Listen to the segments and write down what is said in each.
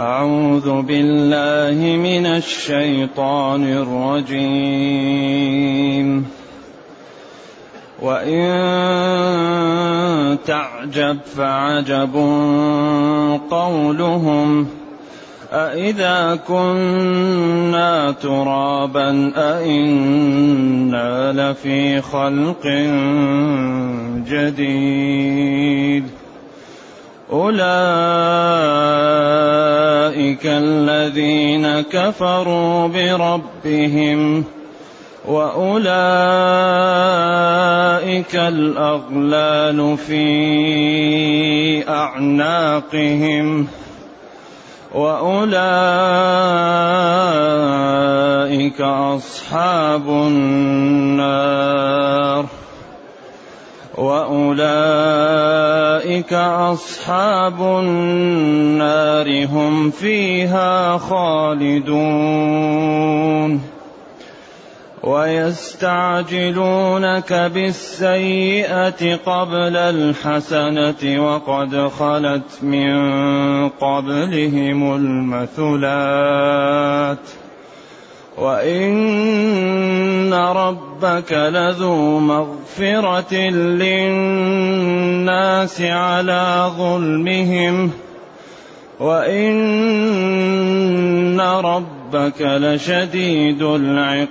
أعوذ بالله من الشيطان الرجيم. وإن تعجب فعجب قولهم أإذا كنا ترابا أإنا لفي خلق جديد. أولئك الذين كفروا بربهم وأولئك الأغلال في أعناقهم وأولئك أصحاب النار وأولئك أصحاب النار هم فيها خالدون. ويستعجلونك بالسيئة قبل الحسنة وقد خلت من قبلهم المثلات. وان ربك لذو مغفره للناس على ظلمهم وان ربك لشديد العقاب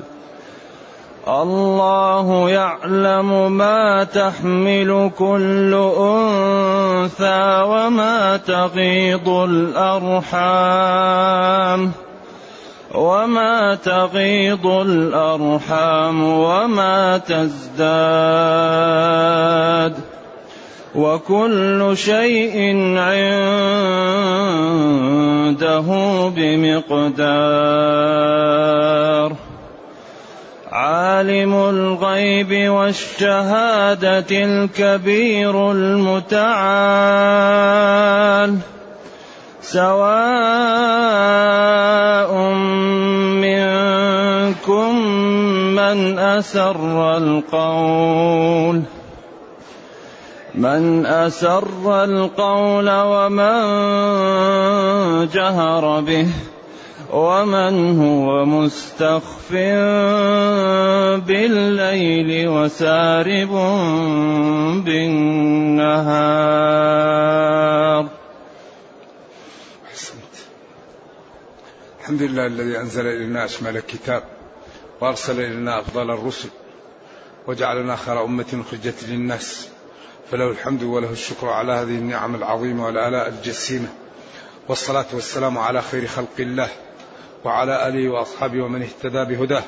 الله يعلم ما تحمل كل أنثى وما تغيض الأرحام وما تغيض الأرحام وما تزداد وكل شيء عنده بمقدار عالم الغيب والشهادة الكبير المتعال. سواء منكم من أسر القول. من أسر القول ومن جهر به. ومن هو مستخف بالليل وسارب بالنهار. أحسنت. الحمد لله الذي أنزل إلينا أشمل الكتاب وأرسل إلينا أفضل الرسل وجعلنا خير أمة أخرجت للناس. فله الحمد وله الشكر على هذه النعم العظيمة والآلاء الجسيمة. والصلاة والسلام على خير خلق الله. وعلى آله وأصحابه ومن اهتدى بهداه.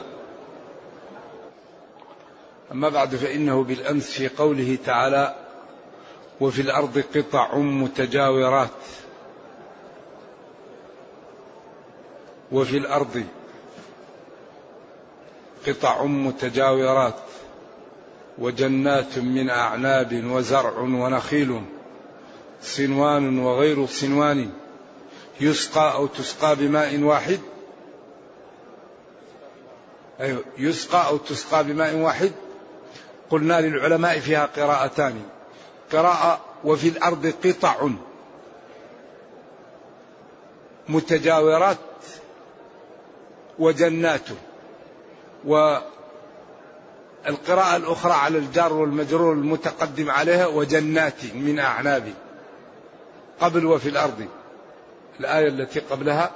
أما بعد فإنه بالأمس في قوله تعالى وفي الأرض قطع متجاورات. وفي الأرض قطع متجاورات. وجنات من أعناب وزرع ونخيل صنوان وغير صنوان يسقى أو تسقى بماء واحد. أيوه يسقى أو تسقى بماء واحد؟ قلنا للعلماء فيها قراءتان. قراءة وفي الأرض قطع. متجاورات وجنات. والقراءة الأخرى على الجار والمجرور المتقدم عليها وجنات من أعناب قبل وفي الأرض. الآية التي قبلها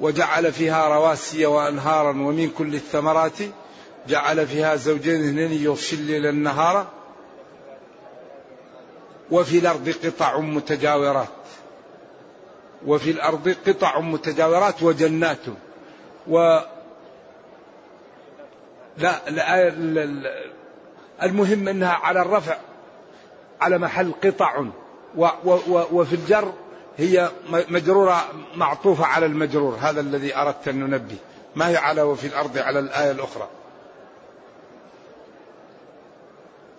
وجعل فيها رواسي وأنهارا ومن كل الثمرات جعل فيها زوجين اثنين يغشي الليل النهار وفي الأرض قطع متجاورات وفي الأرض قطع متجاورات وجنات و لا الآية المهم أنها على الرفع على محل قطع و و و وفي الجر هي مجرورة معطوفة على المجرور هذا الذي أردت أن ننبه. ما هي على وفي الأرض على الآية الأخرى؟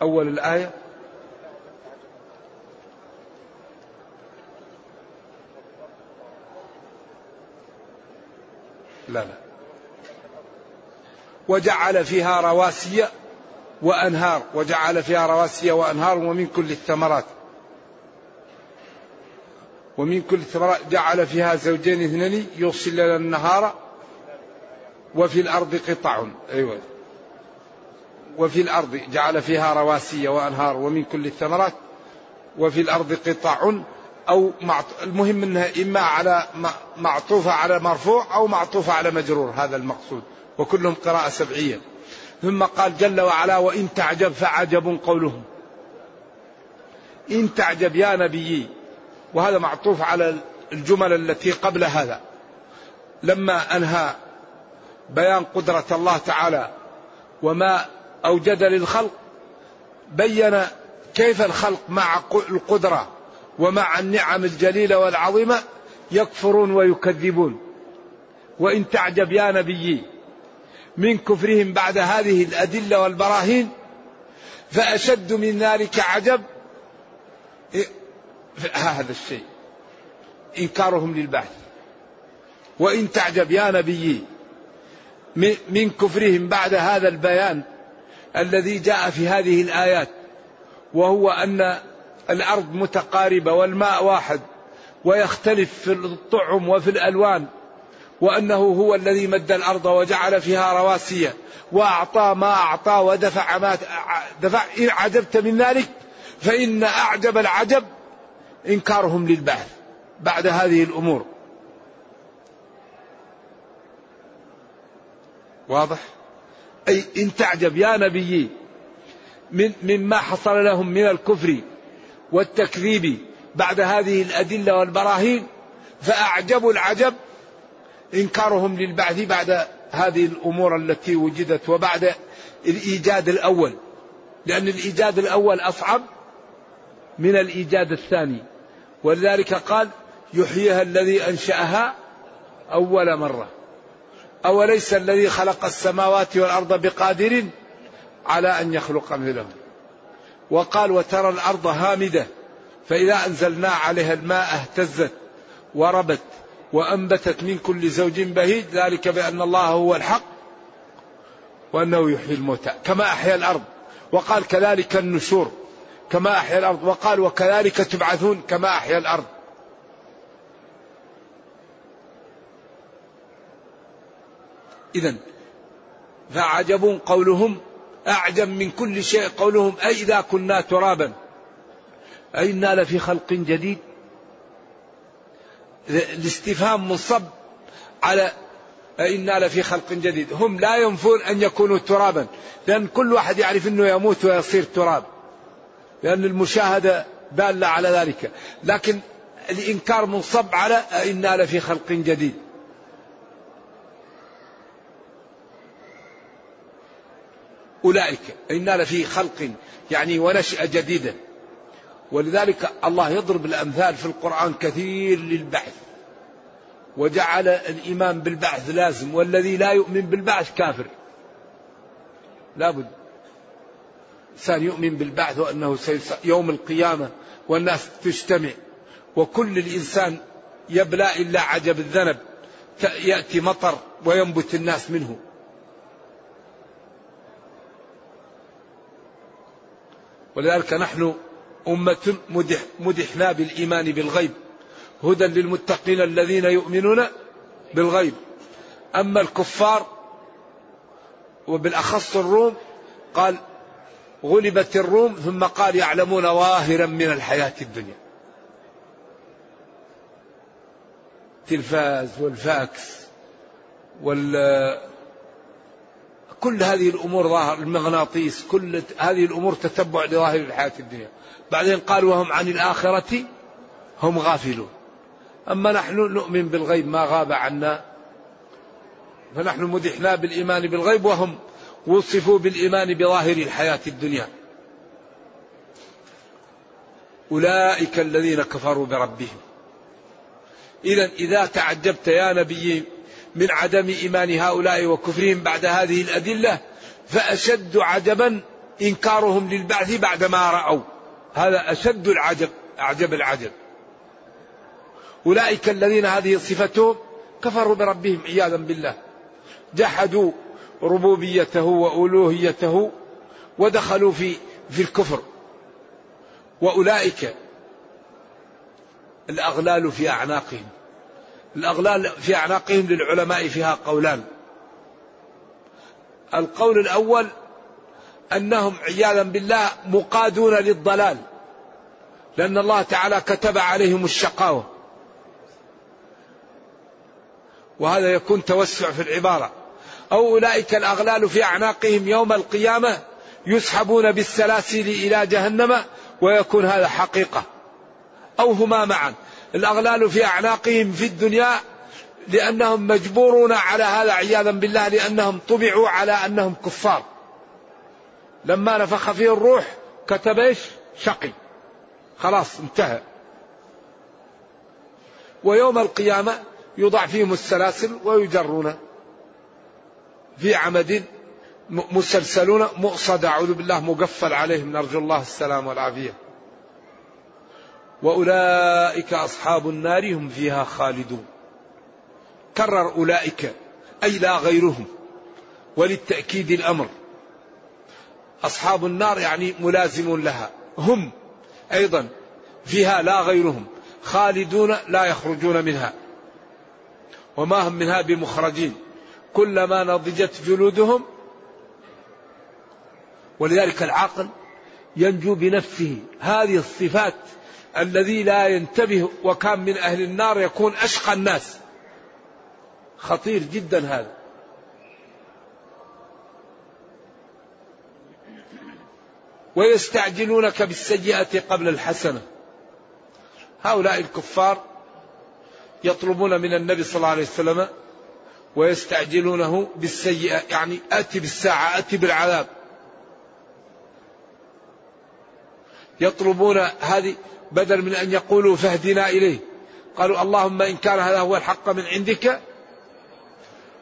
أول الآية؟ لا لا. وجعل فيها رواسي وأنهار وجعل فيها رواسي وأنهار ومن كل الثمرات. ومن كل الثمرات جعل فيها زوجين اثنين يغشي الليل النهار وفي الأرض قطع. أيوة. وفي الأرض جعل فيها رواسي وأنهار ومن كل الثمرات وفي الأرض قطع. أو المهم أنها إما على معطوفة على مرفوع أو معطوفة على مجرور هذا المقصود. وكلهم قراءة سبعية. ثم قال جل وعلا وإن تعجب فعجب قولهم. إن تعجب يا نبيي وهذا معطوف على الجمل التي قبل هذا. لما أنهى بيان قدرة الله تعالى وما أوجد للخلق بين كيف الخلق مع القدرة ومع النعم الجليلة والعظيمة يكفرون ويكذبون. وإن تعجب يا نبيي من كفرهم بعد هذه الأدلة والبراهين فأشد من ذلك عجب هذا الشيء. إنكارهم للبعث. وإن تعجب يا نبيي من كفرهم بعد هذا البيان الذي جاء في هذه الآيات وهو أن الأرض متقاربة والماء واحد ويختلف في الطعم وفي الألوان وأنه هو الذي مد الأرض وجعل فيها رواسي وأعطى ما أعطى ودفع ما دفع إن عجبت من ذلك فإن أعجب العجب إنكارهم للبعث بعد هذه الأمور. واضح؟ أي إن تعجب يا نبيي من مما حصل لهم من الكفر والتكذيب بعد هذه الأدلة والبراهين فأعجب العجب إنكارهم للبعث بعد هذه الأمور التي وجدت وبعد الإيجاد الأول. لأن الإيجاد الأول أصعب من الإيجاد الثاني. ولذلك قال يحييها الذي أنشأها أول مرة. أوليس الذي خلق السماوات والأرض بقادر على أن يخلق مثلهم؟ وقال وترى الأرض هامدة فإذا أنزلنا عليها الماء اهتزت وربت وأنبتت من كل زوج بهيج ذلك بأن الله هو الحق وأنه يحيي الموتى كما أحيا الأرض. وقال كذلك النشور كما أحيا الأرض. وقال وكذلك تبعثون كما أحيا الأرض. إذا فعجب قولهم أعجب من كل شيء قولهم أي إذا كنا ترابا؟ أئنا لفي خلق جديد؟ الاستفهام منصب على أئنا لفي خلق جديد. هم لا ينفون أن يكونوا ترابا لأن كل واحد يعرف أنه يموت ويصير تراب. لأن المشاهدة دالة على ذلك. لكن الإنكار منصب على أئنا لفي خلق جديد. أولئك إنا لفي خلق يعني ونشأة جديدة ولذلك الله يضرب الأمثال في القرآن كثير للبعث. وجعل الإيمان بالبعث لازم والذي لا يؤمن بالبعث كافر. لابد. إنسان يؤمن بالبعث وأنه يوم القيامة والناس تجتمع. وكل الإنسان يبلى إلا عجب الذنب. يأتي مطر وينبت الناس منه. ولذلك نحن أمة مدح مدحنا بالإيمان بالغيب. هدى للمتقين الذين يؤمنون بالغيب. أما الكفار وبالأخص الروم قال غلبت الروم ثم قال يعلمون ظاهرا من الحياة الدنيا. التلفاز والفاكس وال كل هذه الأمور ظاهر المغناطيس كل هذه الأمور تتبع لظاهر الحياة الدنيا. بعدين قال وهم عن الآخرة هم غافلون. أما نحن نؤمن بالغيب ما غاب عنا. فنحن مدحنا بالإيمان بالغيب وهم وصفوا بالإيمان بظاهر الحياة الدنيا. أولئك الذين كفروا بربهم. إذا إذا تعجبت يا نبي من عدم إيمان هؤلاء وكفرهم بعد هذه الأدلة فأشد عجبا إنكارهم للبعث بعدما رأوا. هذا أشد العجب أعجب العجب. أولئك الذين هذه صفتهم كفروا بربهم عياذا بالله. جحدوا ربوبيته وألوهيته ودخلوا في في الكفر. وأولئك الأغلال في أعناقهم. الأغلال في أعناقهم للعلماء فيها قولان. القول الأول أنهم عياذا بالله مقادون للضلال لأن الله تعالى كتب عليهم الشقاوة. وهذا يكون توسع في العبارة. أو أولئك الأغلال في أعناقهم يوم القيامة يسحبون بالسلاسل إلى جهنم ويكون هذا حقيقة. أو هما معا. الأغلال في أعناقهم في الدنيا لأنهم مجبورون على هذا عياذا بالله لأنهم طبعوا على أنهم كفار. لما نفخ فيه الروح كتب إيش؟ شقي. خلاص انتهى. ويوم القيامة يوضع فيهم السلاسل ويجرون. في عمد مسلسلون مؤصد أعوذ بالله مقفل عليهم نرجو الله السلام والعافية. وأولئك أصحاب النار هم فيها خالدون. كرر أولئك أي لا غيرهم وللتأكيد الأمر. أصحاب النار يعني ملازم لها. هم أيضا فيها لا غيرهم خالدون لا يخرجون منها. وما هم منها بمخرجين. كلما نضجت جلودهم ولذلك العقل ينجو بنفسه. هذه الصفات الذي لا ينتبه وكان من أهل النار يكون أشقى الناس. خطير جدا هذا. ويستعجلونك بالسيئة قبل الحسنة. هؤلاء الكفار يطلبون من النبي صلى الله عليه وسلم ويستعجلونه بالسيئة. يعني أتي بالساعة أتي بالعذاب. يطلبون هذه بدل من أن يقولوا فاهدنا إليه. قالوا اللهم إن كان هذا هو الحق من عندك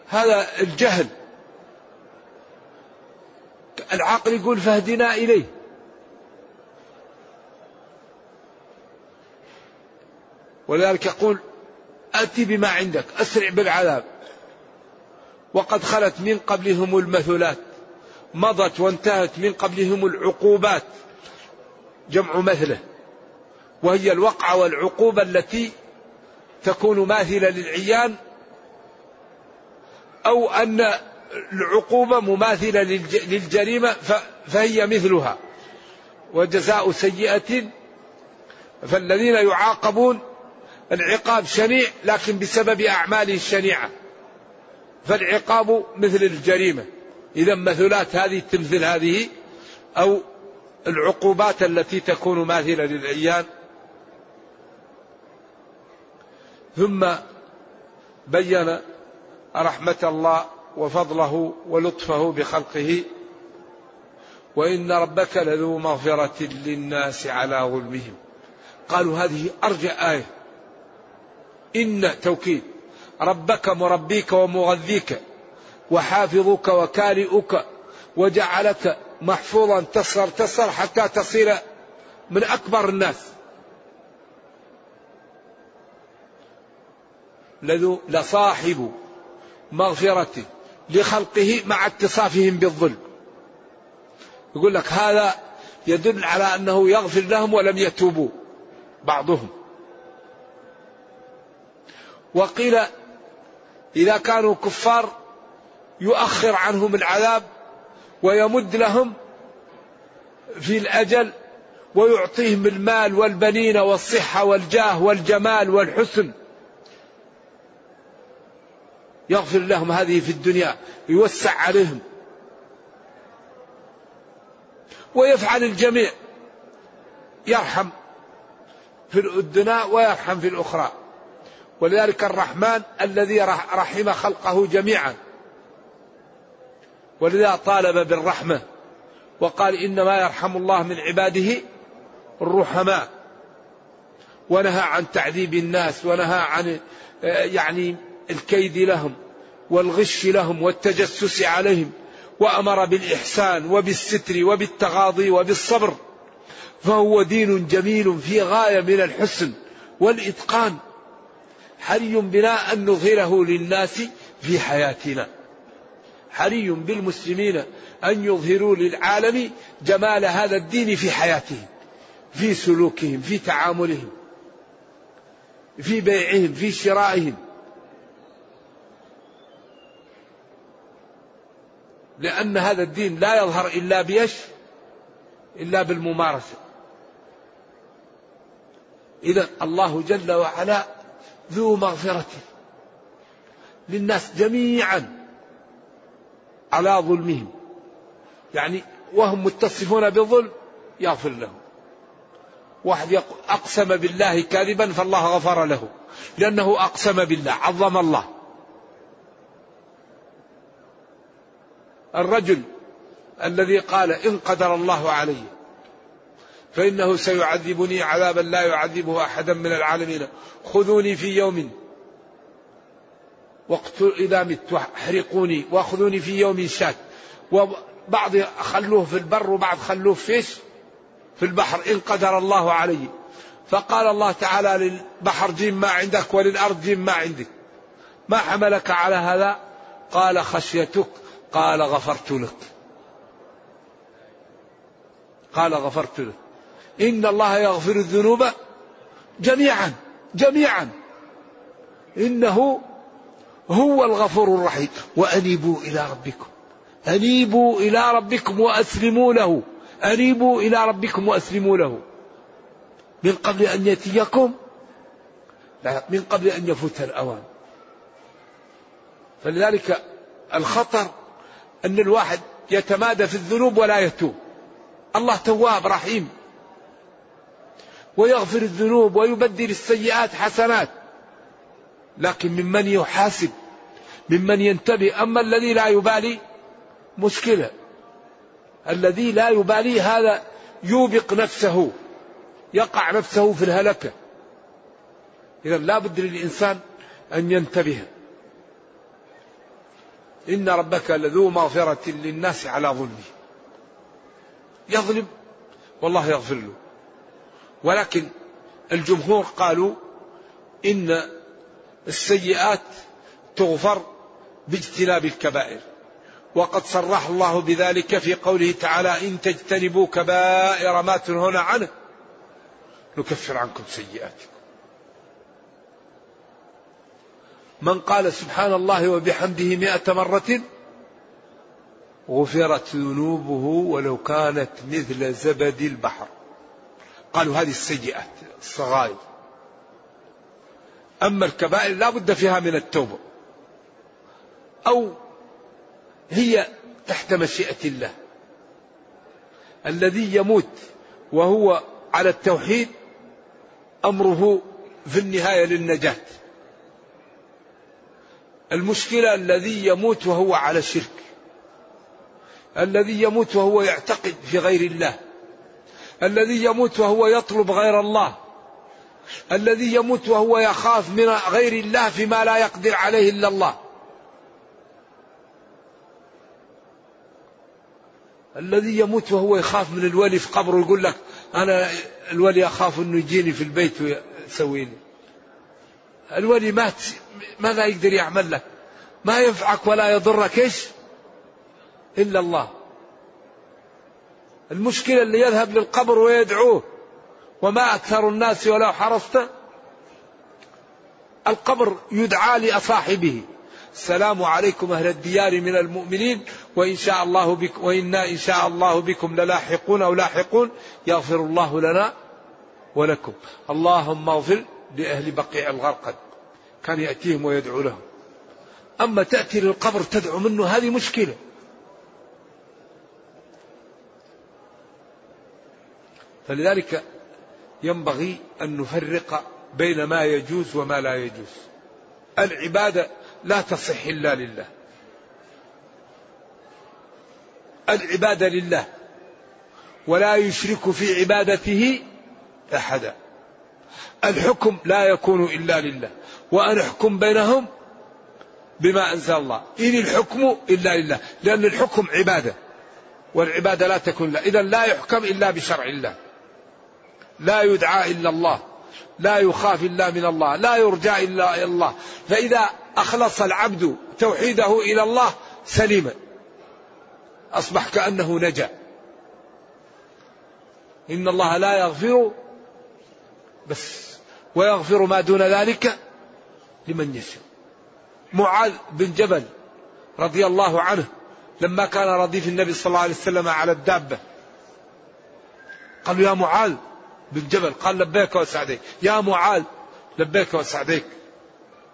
هذا الجهل. العقل يقول فاهدنا إليه. ولذلك يقول أتي بما عندك أسرع بالعذاب. وقد خلت من قبلهم المثلات مضت وانتهت من قبلهم العقوبات. جمع مثله وهي الوقعة والعقوبة التي تكون ماثلة للعيان أو أن العقوبة مماثلة للجريمة فهي مثلها. وجزاء سيئة فالذين يعاقبون العقاب شنيع لكن بسبب أعماله الشنيعة. فالعقاب مثل الجريمة. إذا مثلات هذه تمثل هذه أو العقوبات التي تكون ماثلة للعيان ثم بين رحمة الله وفضله ولطفه بخلقه. وإن ربك لذو مغفرة للناس على ظلمهم. قالوا هذه أرجع آية. إن توكيد. ربك مربيك ومغذيك وحافظك وكارئك وجعلك محفوظا تصر تصر حتى تصير من أكبر الناس. لصاحب مغفرة لخلقه مع اتصافهم بالظلم. يقول لك هذا يدل على أنه يغفر لهم ولم يتوبوا بعضهم. وقيل إذا كانوا كفار يؤخر عنهم العذاب ويمد لهم في الأجل ويعطيهم المال والبنين والصحة والجاه والجمال والحسن. يغفر لهم هذه في الدنيا يوسع عليهم. ويفعل الجميع يرحم في الدنيا ويرحم في الأخرى. ولذلك الرحمن الذي رحم خلقه جميعا. ولذا طالب بالرحمة وقال إنما يرحم الله من عباده الرحماء. ونهى عن تعذيب الناس ونهى عن يعني الكيد لهم والغش لهم والتجسس عليهم وأمر بالإحسان وبالستر وبالتغاضي وبالصبر. فهو دين جميل في غاية من الحسن والإتقان. حري بنا أن نظهره للناس في حياتنا. حري بالمسلمين أن يظهروا للعالم جمال هذا الدين في حياتهم في سلوكهم في تعاملهم في بيعهم في شرائهم. لأن هذا الدين لا يظهر إلا بيش إلا بالممارسة. إذا الله جل وعلا ذو مغفرة للناس جميعا على ظلمهم. يعني وهم متصفون بالظلم يغفر لهم. واحد أقسم بالله كاذبا فالله غفر له لأنه أقسم بالله عظم الله. الرجل الذي قال إن قدر الله علي فإنه سيعذبني عذابا لا يعذبه أحدا من العالمين. خذوني في يوم. وقت إذا مت احرقوني. وأخذوني في يوم شات وبعض خلوه في البر وبعض خلوه فيش في البحر. إن قدر الله عليه فقال الله تعالى للبحر جيم ما عندك وللأرض جيم ما عندك. ما حملك على هذا؟ قال خشيتك. قال غفرت لك. قال غفرت لك. إن الله يغفر الذنوب جميعا جميعا. إنه هو الغفور الرحيم. وأنيبوا إلى ربكم أنيبوا إلى ربكم وأسلموا له أنيبوا إلى ربكم وأسلموا له. من قبل أن يأتيكم من قبل أن يفوت الأوان. فلذلك الخطر أن الواحد يتمادى في الذنوب ولا يتوب. الله تواب رحيم. ويغفر الذنوب ويبدل السيئات حسنات. لكن ممن يحاسب ممن ينتبه أما الذي لا يبالي مشكلة. الذي لا يبالي هذا يوبق نفسه يقع نفسه في الهلكة. إذا لا بد للإنسان أن ينتبه. إن ربك لذو مغفرة للناس على ظلمه. يظلم والله يغفر له. ولكن الجمهور قالوا إن السيئات تغفر باجتناب الكبائر. وقد صرح الله بذلك في قوله تعالى إن تجتنبوا كبائر ما تنهون عنه نكفر عنكم سيئاتكم. من قال سبحان الله وبحمده مئة مرة غفرت ذنوبه ولو كانت مثل زبد البحر. قالوا هذه السيئات الصغائر. أما الكبائر لا بد فيها من التوبة. أو هي تحت مشيئة الله. الذي يموت وهو على التوحيد أمره في النهاية للنجاة. المشكلة الذي يموت وهو على الشرك. الذي يموت وهو يعتقد في غير الله. الذي يموت وهو يطلب غير الله. الذي يموت وهو يخاف من غير الله فيما لا يقدر عليه إلا الله. الذي يموت وهو يخاف من الولي في قبره يقول لك أنا الولي أخاف إنه يجيني في البيت ويسويني. الولي مات ماذا يقدر يعمل لك ما ينفعك ولا يضرك إيش؟ إلا الله. المشكلة اللي يذهب للقبر ويدعوه. وما أكثر الناس ولو حرصت. القبر يدعى لأصاحبه. السلام عليكم أهل الديار من المؤمنين. وإن شاء الله بك وإنا إن شاء الله بكم للاحقون أو لاحقون. يغفر الله لنا ولكم. اللهم اغفر لأهل بقيع الغرقد كان يأتيهم ويدعو لهم. أما تأتي للقبر تدعو منه هذه مشكلة. فلذلك ينبغي أن نفرق بين ما يجوز وما لا يجوز. العبادة لا تصح إلا لله. العبادة لله ولا يشرك في عبادته أحدا. الحكم لا يكون إلا لله وأن أحكم بينهم بما أنزل الله. إن الحكم إلا لله لأن الحكم عبادة والعبادة لا تكون لا إذا لا يحكم إلا بشرع الله. لا يدعى إلا الله. لا يخاف إلا من الله. لا يرجى إلا الله. فإذا أخلص العبد توحيده إلى الله سليما. أصبح كأنه نجا. إن الله لا يغفر بس. ويغفر ما دون ذلك لمن يشاء. معاذ بن جبل رضي الله عنه لما كان رديف النبي صلى الله عليه وسلم على الدابة. قالوا يا معاذ بن جبل قال لبيك وسعديك يا معاذ لبيك وسعديك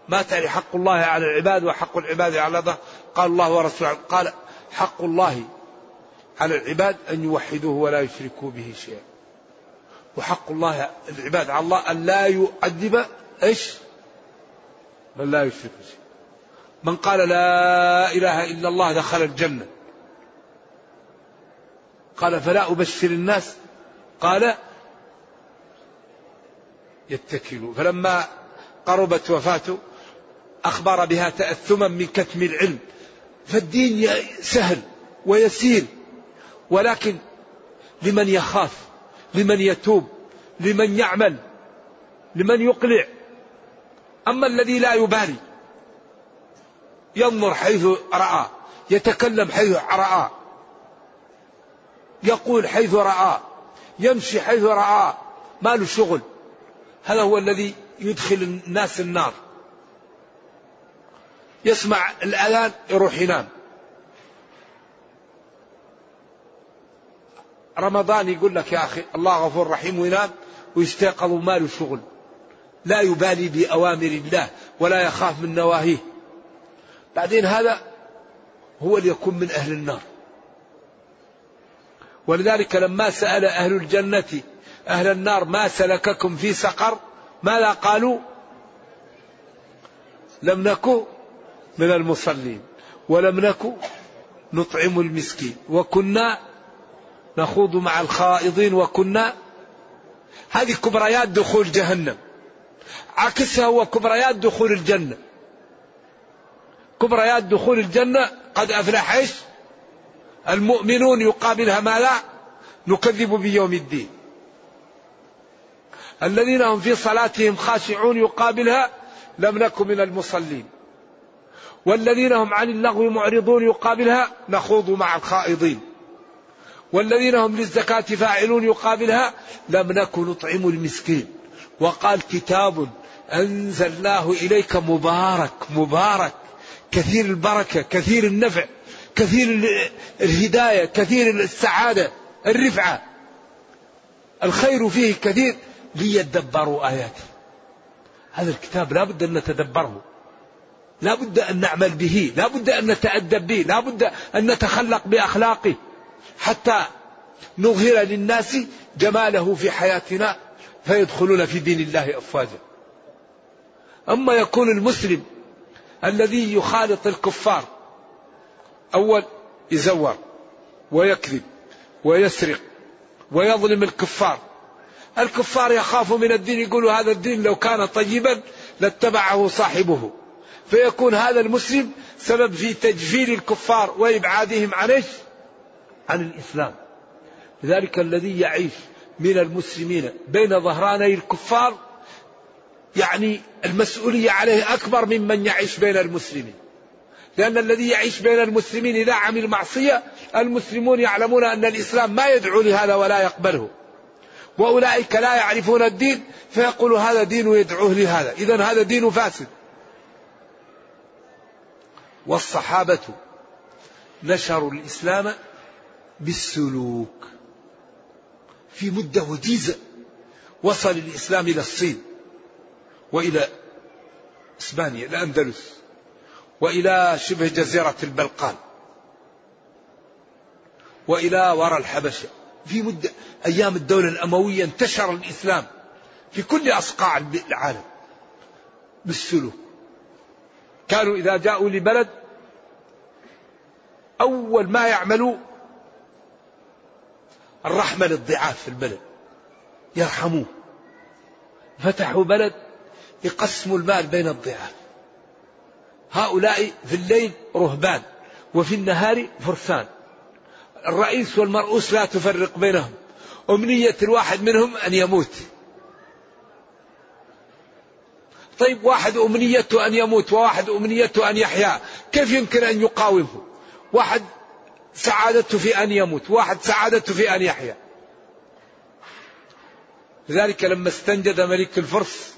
ما تري حق الله على العباد وحق العباد على الله؟ قال الله ورسوله. قال حق الله على العباد أن يوحدوه ولا يشركوا به شيئا. وحق الله العباد على الله أن لا يؤدب إيش؟ من لا يشرك شيئا. من قال لا إله إلا الله دخل الجنة. قال فلا أبشر الناس. قال يتكلوا فلما قربت وفاته أخبر بها تأثما من كتم العلم. فالدين سهل ويسير ولكن لمن يخاف لمن يتوب لمن يعمل لمن يقلع. أما الذي لا يبالي ينظر حيث رأى يتكلم حيث رأى يقول حيث رأى يمشي حيث رأى ما له شغل. هذا هو الذي يدخل الناس النار. يسمع الأذان يروح ينام رمضان يقول لك يا أخي الله غفور رحيم وينام ويستيقظ ماله شغل لا يبالي بأوامر الله ولا يخاف من نواهيه. بعدين هذا هو اللي يكون من أهل النار. ولذلك لما سأل أهل الجنة أهل النار ما سلككم في سقر ماذا قالوا؟ لم نكن من المصلين ولم نكن نطعم المسكين وكنا نخوض مع الخائضين وكنا هذه كبريات دخول جهنم. عكسها هو كبريات دخول الجنة. كبريات دخول الجنة قد أفلح المؤمنون يقابلها ما لا نكذب بيوم الدين. الذين هم في صلاتهم خاشعون يقابلها لم نكن من المصلين. والذين هم عن اللغو معرضون يقابلها نخوض مع الخائضين. والذين هم للزكاة فاعلون يقابلها لم نكن نطعم المسكين. وقال كتاب أنزلناه إليك مبارك مبارك. كثير البركة كثير النفع كثير الهداية كثير السعادة الرفعة. الخير فيه كثير. ليدبروا آياته. هذا الكتاب لا بد أن نتدبره. لا بد أن نعمل به. لا بد أن نتأدب به. لا بد أن نتخلق بأخلاقه. حتى نظهر للناس جماله في حياتنا فيدخلون في دين الله أفواجا. أما يكون المسلم الذي يخالط الكفار أول يزور ويكذب ويسرق ويظلم الكفار الكفار يخافوا من الدين يقولوا هذا الدين لو كان طيبا لاتبعه صاحبه. فيكون هذا المسلم سبب في تجفيل الكفار وإبعادهم عن عن الإسلام. لذلك الذي يعيش من المسلمين بين ظهراني الكفار يعني المسؤولية عليه أكبر ممن يعيش بين المسلمين. لأن الذي يعيش بين المسلمين إذا عمل معصية المسلمون يعلمون أن الإسلام ما يدعو لهذا ولا يقبله. وأولئك لا يعرفون الدين فيقول هذا دين يدعوه لهذا. إذا هذا دين فاسد. والصحابة نشروا الإسلام بالسلوك. في مدة وجيزة وصل الإسلام إلى الصين وإلى إسبانيا الأندلس وإلى شبه جزيرة البلقان وإلى وراء الحبشة. في مدة أيام الدولة الأموية انتشر الإسلام في كل أصقاع العالم. بالسلوك. كانوا إذا جاءوا لبلد أول ما يعملوا الرحمة للضعاف في البلد. يرحموه. فتحوا بلد يقسموا المال بين الضعاف. هؤلاء في الليل رهبان وفي النهار فرسان. الرئيس والمرؤوس لا تفرق بينهم. أمنية الواحد منهم أن يموت. طيب واحد أمنيته أن يموت وواحد أمنيته أن يحيا. كيف يمكن أن يقاومه؟ واحد سعادته في أن يموت واحد سعادته في أن يحيا. لذلك لما استنجد ملك الفرس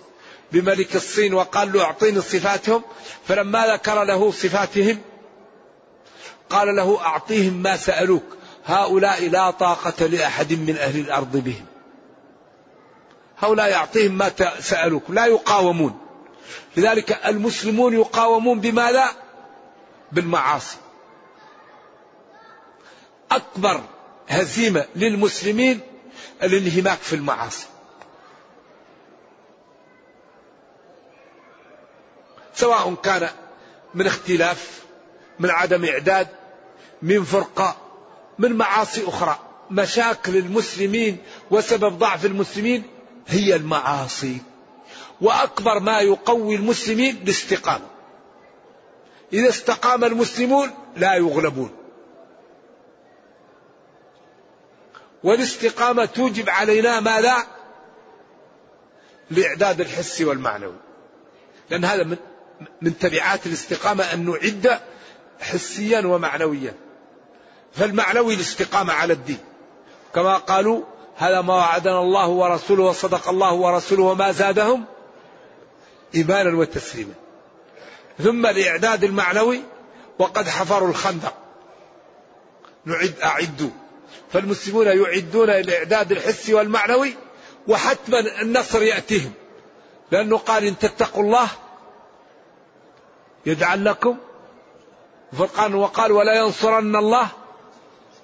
بملك الصين وقال له أعطيني صفاتهم فلما ذكر له صفاتهم قال له أعطيهم ما سألوك. هؤلاء لا طاقة لأحد من أهل الأرض بهم. هؤلاء يعطيهم ما سألوك. لا يقاومون. لذلك المسلمون يقاومون بماذا؟ بالمعاصي. أكبر هزيمة للمسلمين الانهماك في المعاصي. سواء كان من اختلاف من عدم إعداد من فرقة من معاصي أخرى. مشاكل المسلمين وسبب ضعف المسلمين هي المعاصي. وأكبر ما يقوي المسلمين الاستقامة. إذا استقام المسلمون لا يغلبون. والاستقامة توجب علينا ماذا؟ الإعداد الحسي والمعنوي. لأن هذا من من تبعات الاستقامة أن نعد حسيا ومعنويا. فالمعنوي الاستقامة على الدين. كما قالوا هذا ما وعدنا الله ورسوله وصدق الله ورسوله وما زادهم إيمانا وتسليما. ثم الإعداد المعنوي وقد حفروا الخندق. نعد أعدوا. فالمسلمون يعدون الإعداد الحسي والمعنوي وحتما النصر يأتيهم. لأنه قال إن تتقوا الله يجعل لكم فرقان وقال ولا ينصرن الله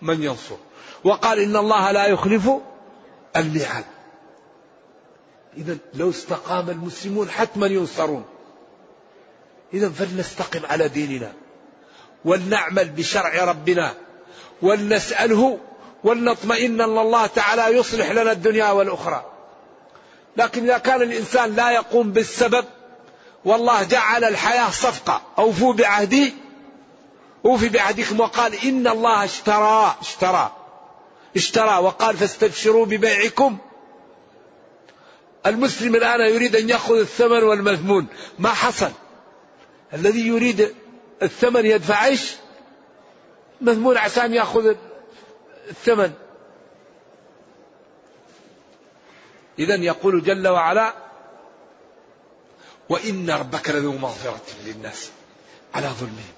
من ينصر. وقال إن الله لا يخلف الميعاد. إذا لو استقام المسلمون حتما ينصرون. إذا فلنستقم على ديننا. ولنعمل بشرع ربنا. ولنسأله. ولنطمئن أن الله تعالى يصلح لنا الدنيا والأخرى. لكن إذا كان الإنسان لا يقوم بالسبب والله جعل الحياة صفقة. أوفوا بعهدي. أوفي بعهدكم وقال إن الله اشترى اشترى اشترى وقال فاستبشروا ببيعكم. المسلم الآن يريد أن يأخذ الثمن والمذمون. ما حصل؟ الذي يريد الثمن يدفع إيش؟ مذمون عشان يأخذ الثمن. إذا يقول جل وعلا وإن ربك لذو مغفرة للناس على ظلمهم.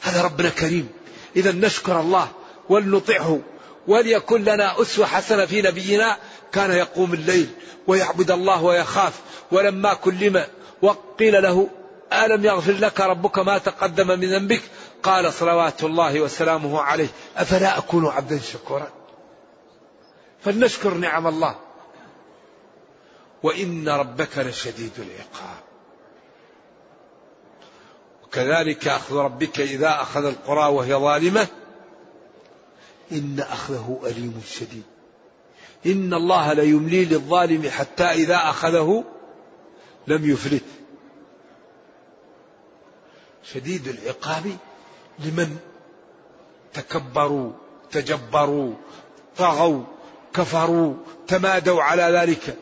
هذا ربنا كريم. إذا نشكر الله ولنطعه وليكن لنا أسوة حسنة في نبينا كان يقوم الليل ويعبد الله ويخاف ولما كلم وقيل له ألم يغفر لك ربك ما تقدم من ذنبك؟ قال صلوات الله وسلامه عليه. أفلا أكون عبدا شكورا؟ فلنشكر نعم الله. وإن ربك لشديد العقاب. وكذلك أخذ ربك إذا أخذ القرى وهي ظالمة. إن أخذه أليم شديد. إن الله ليملي للظالم حتى إذا أخذه لم يفلت. شديد العقاب لمن تكبروا تجبروا طغوا كفروا تمادوا على ذلك.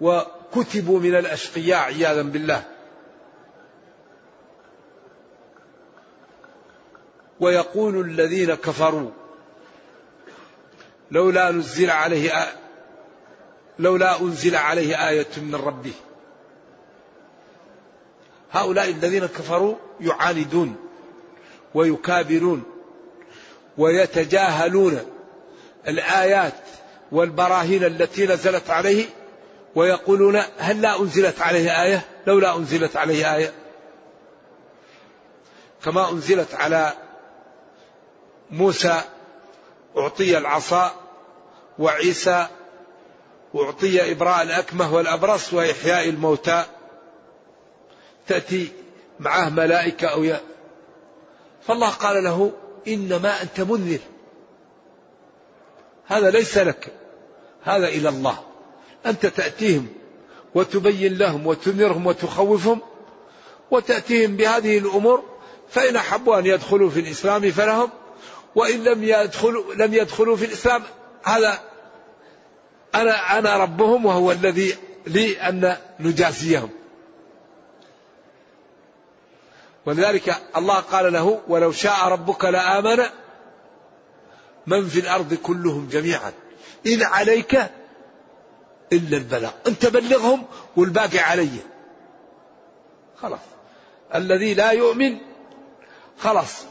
وكتبوا من الأشقياء عياذا بالله. ويقول الذين كفروا لولا نزل عليه لولا أنزل عليه آية من ربه. هؤلاء الذين كفروا يعاندون ويكابرون ويتجاهلون الآيات والبراهين التي نزلت عليه ويقولون هل لا أنزلت عليه آية؟ لولا أنزلت عليه آية. كما أنزلت على موسى أعطي العصا وعيسى أعطي إبراء الأكمه والأبرص وإحياء الموتى. تأتي معه ملائكة أو ي... فالله قال له إنما أنت منذر. هذا ليس لك هذا إلى الله. أنت تأتيهم وتبين لهم وتنذرهم وتخوفهم وتأتيهم بهذه الأمور فإن أحبوا أن يدخلوا في الإسلام فلهم وإن لم يدخلوا لم يدخلوا في الإسلام هذا أنا أنا ربهم وهو الذي لي أن نجازيهم ولذلك الله قال له ولو شاء ربك لآمن من في الأرض كلهم جميعا. إن عليك إلا البلاغ أنت بلغهم والباقي علي. خلاص. الذي لا يؤمن خلاص.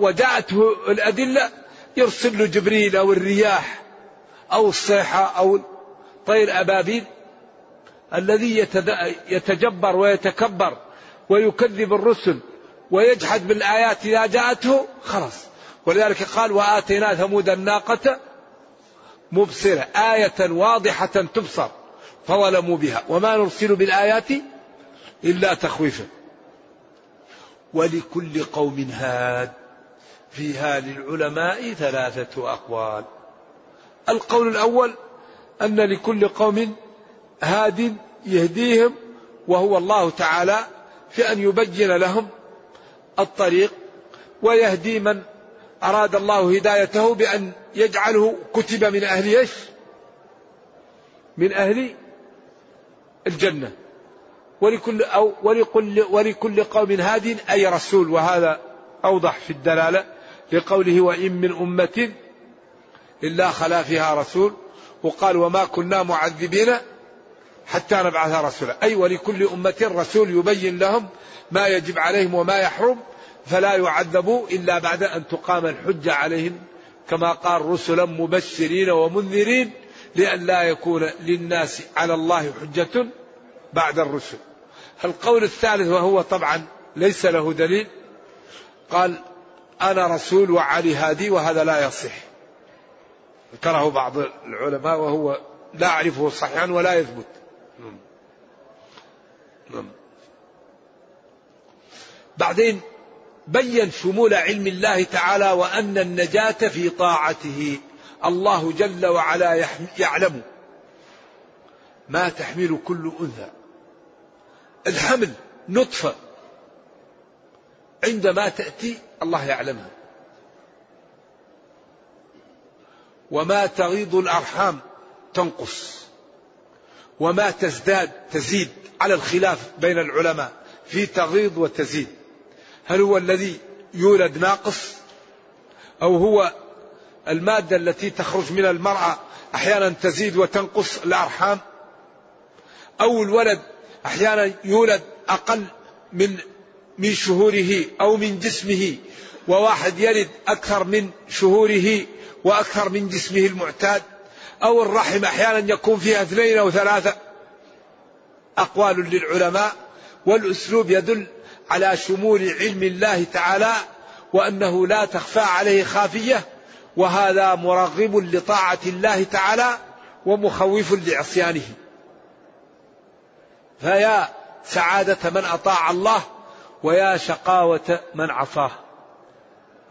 وجاءته الأدلة يرسل له جبريل أو الرياح أو الصيحة أو طير أبابيل الذي يتجبر ويتكبر ويكذب الرسل ويجحد بالآيات إذا جاءته. خلاص. ولذلك قال وآتينا ثمود الناقة مبصرة. آية واضحة تبصر. فظلموا بها. وما نرسل بالآيات إلا تخويفا. ولكل قوم هاد. فيها للعلماء ثلاثة أقوال. القول الأول أن لكل قوم هاد يهديهم وهو الله تعالى في أن يبين لهم الطريق ويهدي من أراد الله هدايته بأن يجعله كتب من أهل إيش؟ من أهل الجنة. ولكل أو ولكل ولكل قوم هاد أي رسول وهذا أوضح في الدلالة لقوله وإن من أمة إلا خلا فيها رسول وقال وما كنا معذبين حتى نبعث رسولا. أي ولكل أمة رسول يبين لهم ما يجب عليهم وما يحرم فلا يعذبوا إلا بعد أن تقام الحجة عليهم كما قال رسلا مبشرين ومنذرين لئلا يكون للناس على الله حجة بعد الرسل. القول الثالث وهو طبعا ليس له دليل. قال أنا رسول وعلي هادي وهذا لا يصح. ذكره بعض العلماء وهو لا أعرفه صحيحا ولا يثبت. نعم. نعم. بعدين بين شمول علم الله تعالى وأن النجاة في طاعته. الله جل وعلا يعلم ما تحمل كل أنثى. الحمل نطفة. عندما تأتي الله يعلمها. وما تغيض الأرحام تنقص. وما تزداد تزيد على الخلاف بين العلماء. في تغيض وتزيد. هل هو الذي يولد ناقص؟ أو هو المادة التي تخرج من المرأة أحيانا تزيد وتنقص الأرحام؟ أو الولد أحيانا يولد أقل من من شهوره أو من جسمه وواحد يلد أكثر من شهوره وأكثر من جسمه المعتاد أو الرحم أحيانا يكون فيها اثنين أو ثلاثة. أقوال للعلماء والأسلوب يدل على شمول علم الله تعالى وأنه لا تخفى عليه خافية وهذا مرغب لطاعة الله تعالى ومخوف لعصيانه. فيا سعادة من أطاع الله ويا شقاوة من عصاه.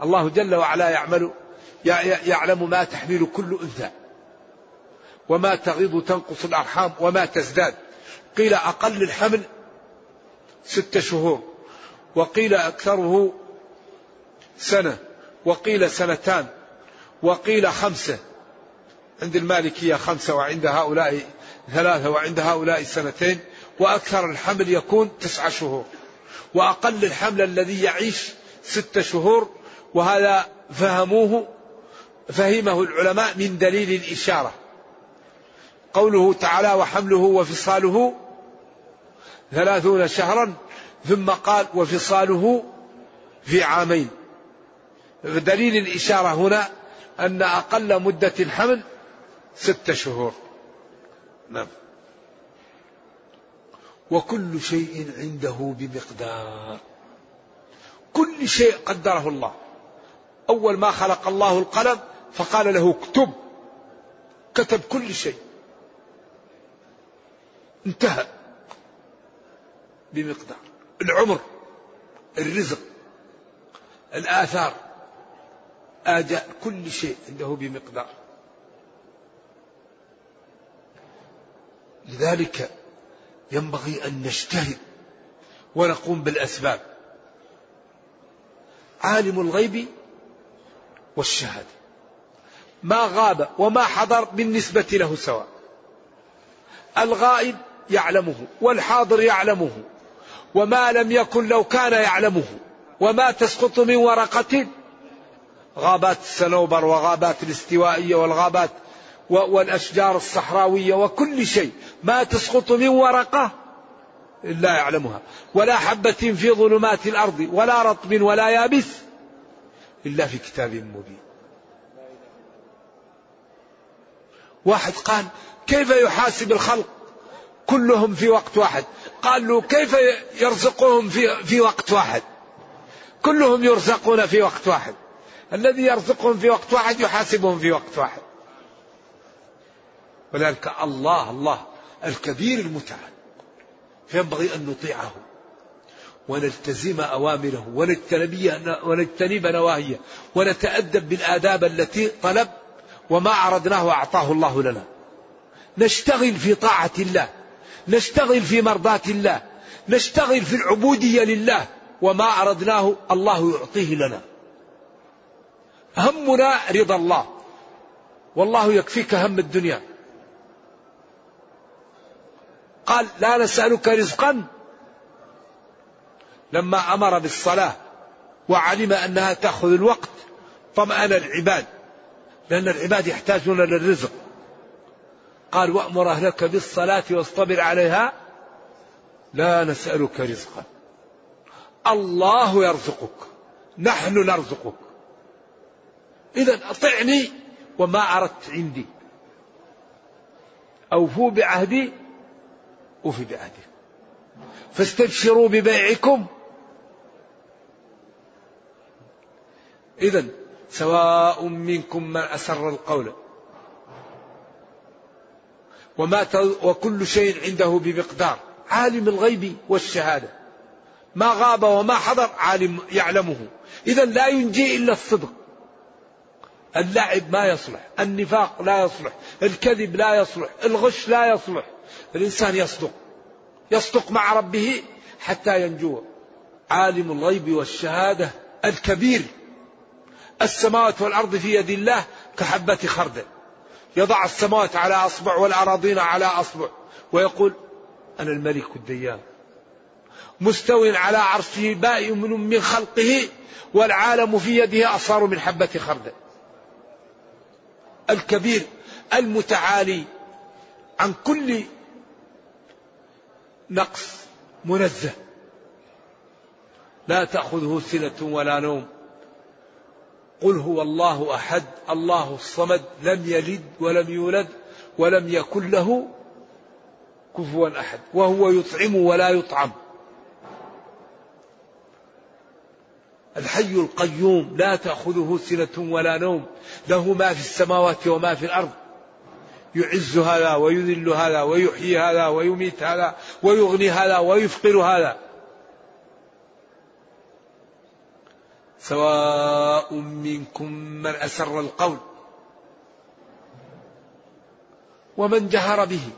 الله جل وعلا يعمل يعلم ما تحمل كل أنثى وما تغيض تنقص الأرحام وما تزداد. قيل أقل الحمل ستة شهور وقيل أكثره سنة وقيل سنتان وقيل خمسة. عند المالكية خمسة وعند هؤلاء ثلاثة وعند هؤلاء سنتين. وأكثر الحمل يكون تسعة شهور وأقل الحمل الذي يعيش ستة شهور وهذا فهموه فهمه العلماء من دليل الإشارة. قوله تعالى وحمله وفصاله ثلاثون شهرا ثم قال وفصاله في عامين دليل الإشارة هنا أن أقل مدة الحمل ستة شهور. نعم. وكل شيء عنده بمقدار. كل شيء قدره الله. أول ما خلق الله القلم فقال له اكتب. كتب كل شيء. انتهى. بمقدار. العمر الرزق الآثار. آجال كل شيء عنده بمقدار. لذلك ينبغي أن نجتهد ونقوم بالأسباب. عالم الغيب والشهادة. ما غاب وما حضر بالنسبة له سواء. الغائب يعلمه والحاضر يعلمه وما لم يكن لو كان يعلمه وما تسقط من ورقة غابات السنوبر وغابات الاستوائية والغابات والأشجار الصحراوية وكل شيء. ما تسقط من ورقة إلا يعلمها. ولا حبة في ظلمات الأرض ولا رطب ولا يابس إلا في كتاب مبين. واحد قال كيف يحاسب الخلق؟ كلهم في وقت واحد. قال له كيف يرزقهم في, في وقت واحد؟ كلهم يرزقون في وقت واحد. الذي يرزقهم في وقت واحد يحاسبهم في وقت واحد. ولذلك الله الله الكبير المتعال. فينبغي أن نطيعه ونلتزم أوامره ونجتنب نواهيه ونتأدب بالآداب التي طلب وما عرضناه أعطاه الله لنا. نشتغل في طاعة الله نشتغل في مرضاة الله نشتغل في العبودية لله وما أردناه الله يعطيه لنا. همنا رضا الله. والله يكفيك هم الدنيا. قال لا نسألك رزقا. لما أمر بالصلاة وعلم أنها تأخذ الوقت طمأن العباد لأن العباد يحتاجون للرزق. قال وأمر أهلك بالصلاة واصطبر عليها. لا نسألك رزقا. الله يرزقك نحن نرزقك. إذا أطعني وما أردت عندي. أوفوا بعهدي أوفي بعهدي فاستبشروا ببيعكم. إذا سواء منكم من أسر القول. وما وكل شيء عنده بمقدار. عالم الغيب والشهادة. ما غاب وما حضر عالم يعلمه. إذا لا ينجي إلا الصدق. اللعب ما يصلح. النفاق لا يصلح. الكذب لا يصلح الغش لا يصلح. الإنسان يصدق يصدق مع ربه حتى ينجو. عالم الغيب والشهادة الكبير. السماوات والأرض في يد الله كحبة خردل. يضع السماوات على أصبع والأراضين على أصبع. ويقول أنا الملك الديان. مستو على عرشه بائن من خلقه والعالم في يده أصار من حبة خردل. الكبير المتعالي عن كل نقص منزه. لا تأخذه سنة ولا نوم. قل هو الله أحد الله الصمد لم يلد ولم يولد ولم يكن له كفوا أحد. وهو يطعم ولا يطعم. الحي القيوم لا تأخذه سنة ولا نوم. له ما في السماوات وما في الأرض. يعز هذا ويذل هذا ويحيي هذا ويميت هذا ويغني هذا ويفقر هذا. سواء منكم من أسر القول ومن جهر به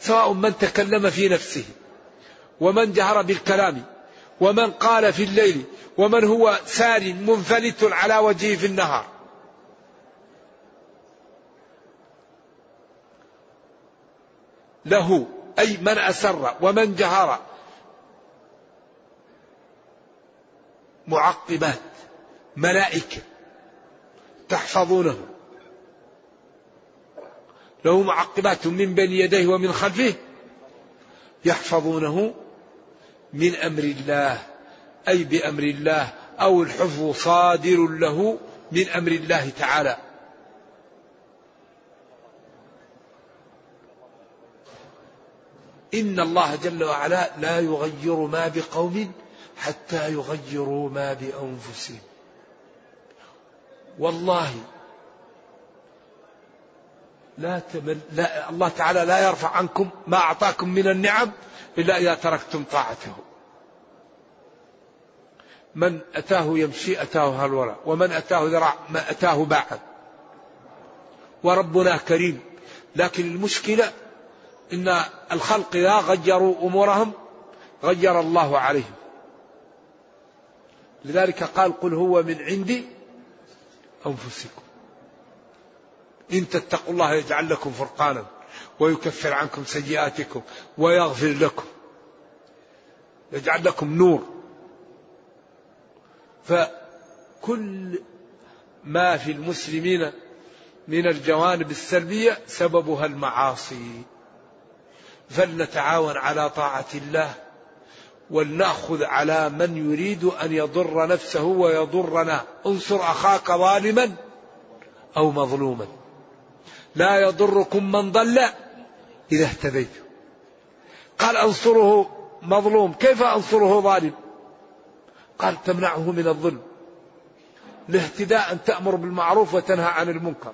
سواء من تكلم في نفسه ومن جهر بالكلام ومن قال في الليل ومن هو سار منفلت على وجهه في النهار. له أي من أسر ومن جهر. معقبات ملائكة تحفظونه. له معقبات من بين يديه ومن خلفه يحفظونه من أمر الله أي بأمر الله أو الحفظ صادر له من أمر الله تعالى. إن الله جل وعلا لا يغير ما بقوم حتى يغيروا ما بأنفسهم. والله لا تمل لا الله تعالى لا يرفع عنكم ما أعطاكم من النعم إلا إذا تركتم طاعته. من أتاه يمشي أتاه هلورا ومن أتاه ذراع ما أتاه باعا وربنا كريم لكن المشكلة إن الخلق إذا غيروا أمورهم غير الله عليهم. لذلك قال قل هو من عند أنفسكم. إن تتقوا الله يجعل لكم فرقانا ويكفر عنكم سيئاتكم ويغفر لكم. يجعل لكم نور. فكل ما في المسلمين من الجوانب السلبية سببها المعاصي. فلنتعاون على طاعة الله ولنأخذ على من يريد أن يضر نفسه ويضرنا. انصر أخاك ظالما أو مظلوما. لا يضركم من ضل إذا اهتديت. قال أنصره مظلوم. كيف أنصره ظالم؟ قال تمنعه من الظلم. الاهتداء أن تأمر بالمعروف وتنهى عن المنكر.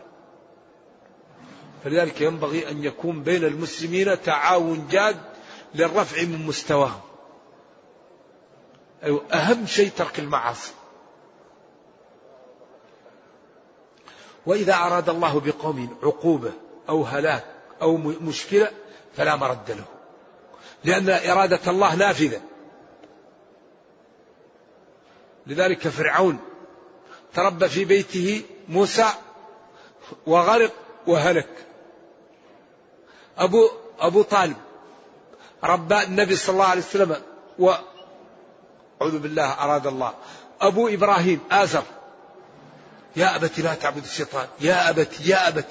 فلذلك ينبغي أن يكون بين المسلمين تعاون جاد للرفع من مستواهم. أيوة أهم شيء ترك المعاصي. وإذا أراد الله بقوم عقوبة أو هلاك أو مشكلة فلا مرد له. لأن إرادة الله نافذة. لذلك فرعون تربى في بيته موسى وغرق وهلك. أبو أبو طالب ربى النبي صلى الله عليه وسلم و أعوذ بالله أراد الله. أبو إبراهيم آزر. يا أبت لا تعبد الشيطان. يا أبت يا أبت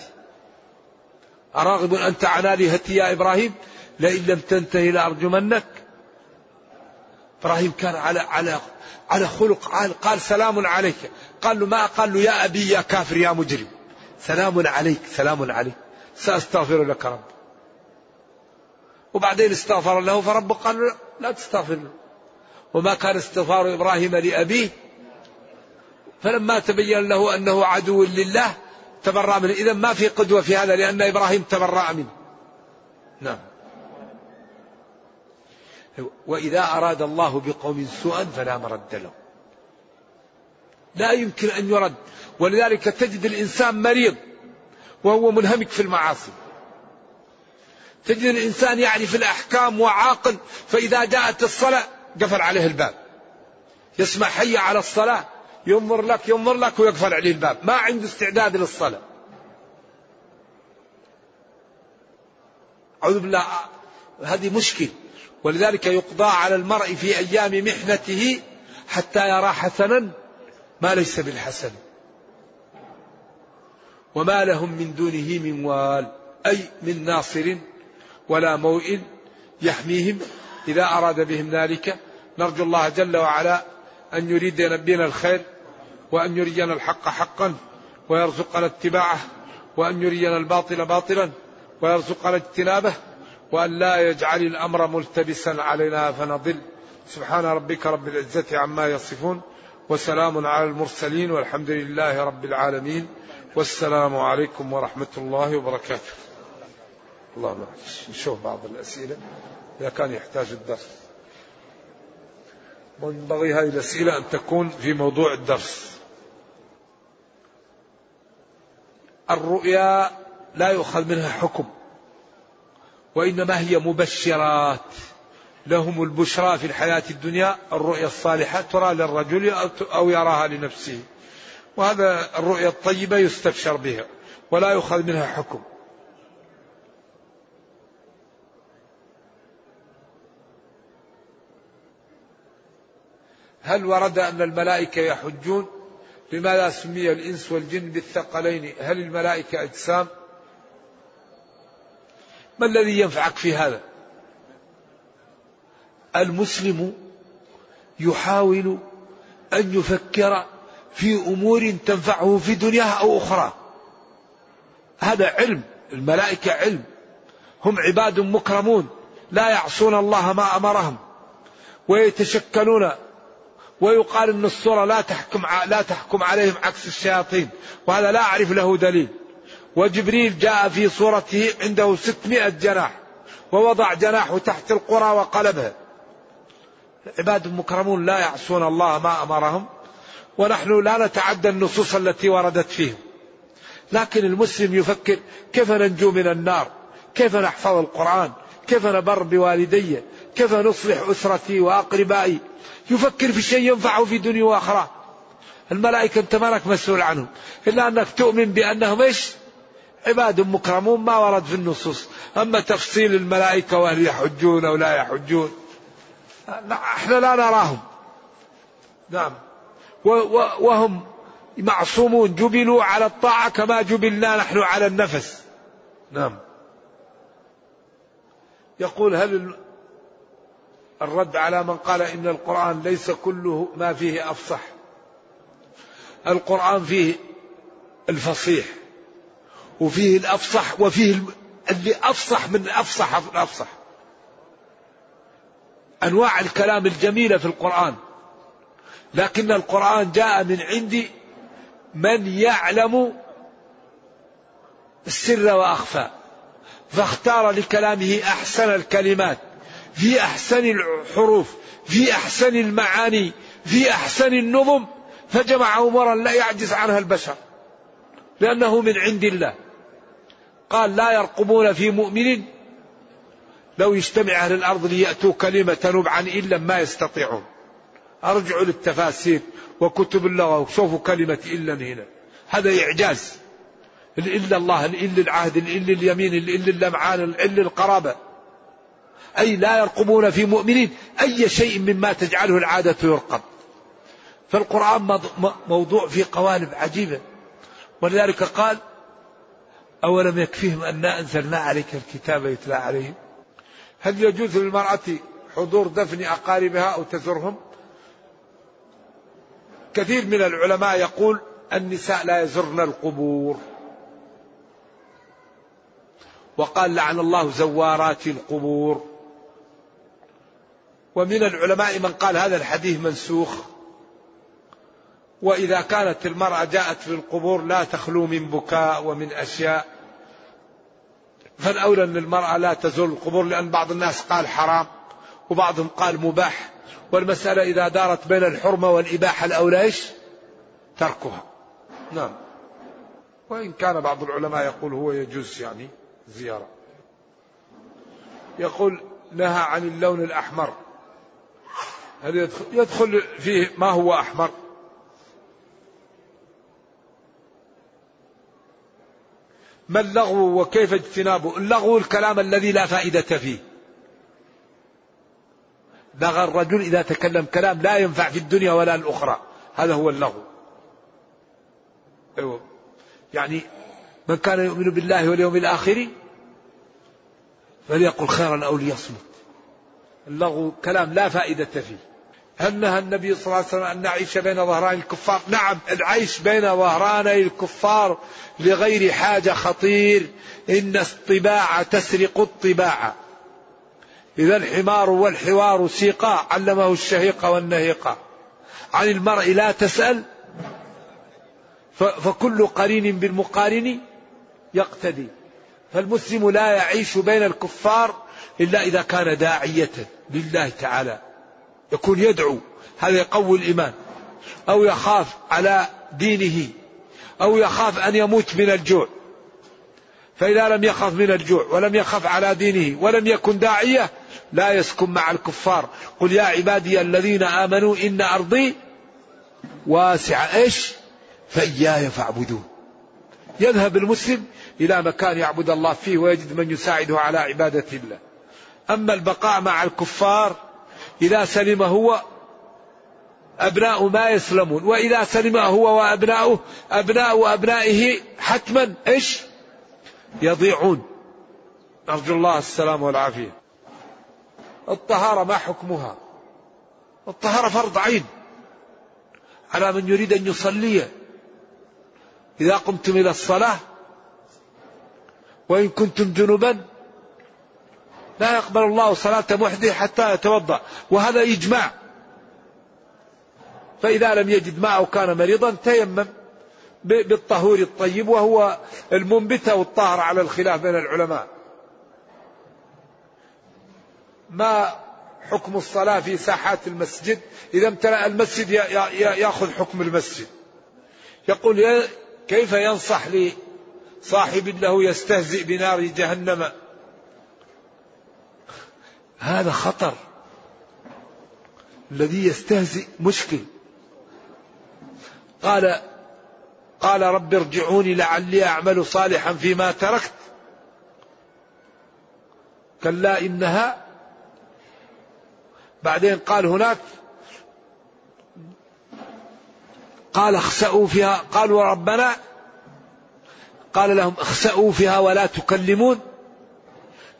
أراغب أنت عن آلهتي يا إبراهيم؟ لئن لم تنتهي لأرجمنك. إبراهيم كان على على على خلق قال, قال سلام عليك. قال له ما قال له؟ يا أبي يا كافر يا مجرم. سلام عليك سلام عليك. سأستغفر لك رب وبعدين استغفر له فربه قال لا تستغفر له. وما كان استغفار إبراهيم لأبيه. فلما تبين له أنه عدو لله تبرأ منه. إذا ما في قدوة في هذا لأن إبراهيم تبرأ منه. نعم. وإذا أراد الله بقوم سوءا فلا مرد له. لا يمكن أن يرد. ولذلك تجد الإنسان مريض وهو منهمك في المعاصي. تجد الإنسان يعرف الأحكام وعاقل فإذا جاءت الصلاة قفل عليه الباب. يسمع حي على الصلاة ينظر لك ينظر لك ويقفل عليه الباب. ما عنده استعداد للصلاة. أعوذ بالله هذه مشكلة ولذلك يقضى على المرء في أيام محنته حتى يرى حسنا ما ليس بالحسن. وما لهم من دونه من وال أي من ناصر. ولا موئل يحميهم. إذا أراد بهم ذلك نرجو الله جل وعلا أن يريد بنا الخير وأن يرينا الحق حقا ويرزقنا اتباعه وأن يرينا الباطل باطلا ويرزقنا اجتنابه وأن لا يجعل الأمر ملتبسا علينا فنضل. سبحان ربك رب العزة عما يصفون وسلام على المرسلين والحمد لله رب العالمين والسلام عليكم ورحمة الله وبركاته. اللهم نشوف بعض الأسئلة إذا كان يحتاج الدرس. وينبغي هذه الأسئلة أن تكون في موضوع الدرس. الرؤيا لا يؤخذ منها حكم وإنما هي مبشرات. لهم البشرى في الحياة الدنيا الرؤيا الصالحة ترى للرجل أو يراها لنفسه. وهذا الرؤيا الطيبة يستبشر بها ولا يؤخذ منها حكم. هل ورد أن الملائكة يحجون؟ لماذا سمي الإنس والجن بالثقلين؟ هل الملائكة أجسام؟ ما الذي ينفعك في هذا؟ المسلم يحاول أن يفكر في أمور تنفعه في دنياه أو أخرى. هذا علم الملائكة علم. هم عباد مكرمون لا يعصون الله ما أمرهم ويتشكلون ويقال إن الصورة لا تحكم لا تحكم عليهم عكس الشياطين وهذا لا أعرف له دليل. وجبريل جاء في صورته عنده ستمائة جناح ووضع جناحه تحت القرى وقلبها عباد مكرمون لا يعصون الله ما أمرهم ونحن لا نتعدى النصوص التي وردت فيهم. لكن المسلم يفكر كيف ننجو من النار؟ كيف نحفظ القرآن؟ كيف نبر بوالدي؟ كيف نصلح أسرتي وأقربائي؟ يفكر في شيء ينفعه في دنيا وآخرة. الملائكة أنت مالك مسؤول عنهم. إلا أنك تؤمن بأنهم إيش؟ عباد مكرمون ما ورد في النصوص. أما تفصيل الملائكة وهل يحجون أو لا يحجون. إحنا لا نراهم. نعم. وهم معصومون. جبلوا على الطاعة كما جبلنا نحن على النفس. نعم. يقول هل الرد على من قال إن القرآن ليس كله ما فيه أفصح. القرآن فيه الفصيح وفيه الأفصح وفيه اللي أفصح من أفصح الأفصح أنواع الكلام الجميلة في القرآن. لكن القرآن جاء من عند من يعلم السر وأخفى فاختار لكلامه أحسن الكلمات. في أحسن الحروف في أحسن المعاني في أحسن النظم فجمع أمورا لا يعجز عنها البشر لأنه من عند الله. قال لا يرقبون في مؤمن لو يجتمع أهل الأرض ليأتوا كلمة نبعا إلا ما يستطيعون. أرجعوا للتفاسير وكتب اللغة وشوفوا كلمة إلا هنا. هذا إعجاز. الإلا الله الإلا العهد الإلا اليمين الإلا اللمعان الإلا القرابة. أي لا يرقبون في مؤمنين أي شيء مما تجعله العادة يرقب. فالقرآن موضوع في قوالب عجيبة. ولذلك قال أولم يكفيهم أنا أنزلنا عليك الكتاب يتلى عليهم؟ هل يجوز للمرأة حضور دفن أقاربها أو تزورهم؟ كثير من العلماء يقول النساء لا يزرن القبور. وقال لعن الله زوارات القبور. ومن العلماء من قال هذا الحديث منسوخ. وإذا كانت المرأة جاءت في القبور لا تخلو من بكاء ومن أشياء. فالأولى أن المرأة لا تزور القبور لأن بعض الناس قال حرام وبعضهم قال مباح. والمسألة إذا دارت بين الحرمة والإباحة الأولى إيش؟ تركها. نعم. وإن كان بعض العلماء يقول هو يجوز يعني. زيارة. يقول نهى عن اللون الأحمر. هل يدخل, يدخل فيه ما هو أحمر؟ ما اللغو وكيف اجتنابه؟ اللغو الكلام الذي لا فائدة فيه. لغى الرجل إذا تكلم كلام لا ينفع في الدنيا ولا الأخرى. هذا هو اللغو. أيوة. يعني من كان يؤمن بالله واليوم الآخر فليقل خيرا أو ليصمت. اللغو كلام لا فائدة فيه. هل نهى النبي صلى الله عليه وسلم أن نعيش بين ظهران الكفار؟ نعم العيش بين ظهراني الكفار لغير حاجة خطير. إن الطباع تسرق الطباع. إذا الحمار والحوار سيقا علمه الشهيق والنهيقا عن المرء لا تسأل فكل قرين بالمقارن يقتدي. فالمسلم لا يعيش بين الكفار إلا إذا كان داعية لله تعالى. يكون يدعو. هذا يقوي الإيمان. أو يخاف على دينه. أو يخاف أن يموت من الجوع. فإذا لم يخف من الجوع ولم يخف على دينه ولم يكن داعية لا يسكن مع الكفار. قل يا عبادي الذين آمنوا إن أرضي واسعة. إيش؟ فإياي فاعبدون. يذهب المسلم إلى مكان يعبد الله فيه ويجد من يساعده على عبادة الله. أما البقاء مع الكفار إذا سلم هو أبناء ما يسلمون. وإذا سلم هو وأبناؤه أبناء أبنائه حتما إيش؟ يضيعون. نرجو الله السلام والعافية. الطهارة ما حكمها؟ الطهارة فرض عين. على من يريد أن يصلي. إذا قمتم إلى الصلاة وإن كنتم جنبا لا يقبل الله صلاة محدث حتى يتوضأ وهذا إجماع. فإذا لم يجد ماء أو كان مريضا تيمم بالطهور الطيب وهو المنبت أو الطاهر على الخلاف بين العلماء. ما حكم الصلاة في ساحات المسجد؟ إذا امتلأ المسجد يأخذ حكم المسجد. يقول كيف ينصح لصاحب له يستهزئ بنار جهنم؟ هذا خطر. الذي يستهزئ مشكل. قال قال رب ارجعوني لعلي أعمل صالحا فيما تركت. كلا إنها بعدين قال هناك قال اخسأوا فيها. قالوا ربنا قال لهم اخسأوا فيها ولا تكلمون.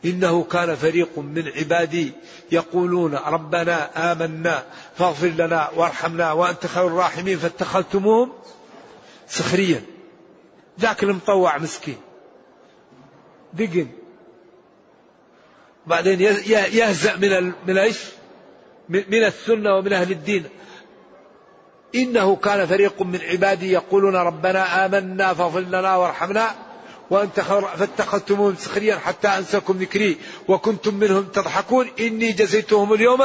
إنه كان فريق من عبادي يقولون ربنا آمنا فاغفر لنا وارحمنا وأنت خير الراحمين فاتخذتموهم سخريا. ذاك المطوع مسكين. دقن. بعدين يهزأ من من إيش؟ من السنة ومن أهل الدين. إنه كان فريق من عبادي يقولون ربنا آمنا فاغفر لنا وارحمنا وأنت فاتخذتموهم سخريا حتى أنساكم ذكري وكنتم منهم تضحكون إني جزيتهم اليوم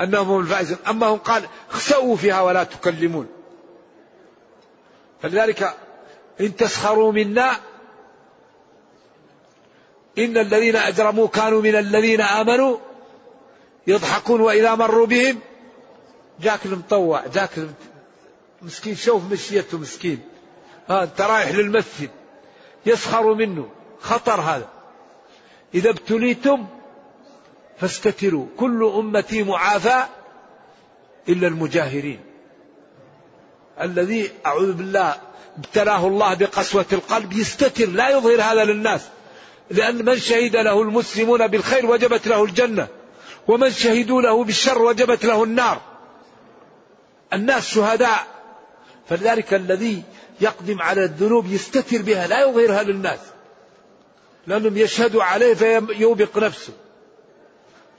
أنهم هم الفائزون. أما هم قال اخسأوا فيها ولا تكلمون. فلذلك إن تسخروا منا إن الذين أجرموا كانوا من الذين آمنوا يضحكون وإذا مروا بهم جاك المطوع جاك مسكين شوف مشيته مسكين. ها انت رايح للمسجد يسخر منه خطر هذا. إذا ابتليتم فاستتروا كل أمتي معافى إلا المجاهرين. الذي أعوذ بالله ابتلاه الله بقسوة القلب يستتر لا يظهر هذا للناس. لأن من شهد له المسلمون بالخير وجبت له الجنة ومن شهدوا له بالشر وجبت له النار. الناس شهداء. فلذلك الذي يقدم على الذنوب يستتر بها لا يظهرها للناس. لأنهم يشهدوا عليه فيوبق نفسه.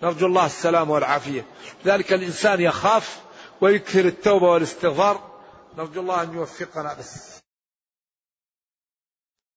نرجو الله السلام والعافية. لذلك الإنسان يخاف ويكثر التوبة والاستغفار. نرجو الله أن يوفقنا بس.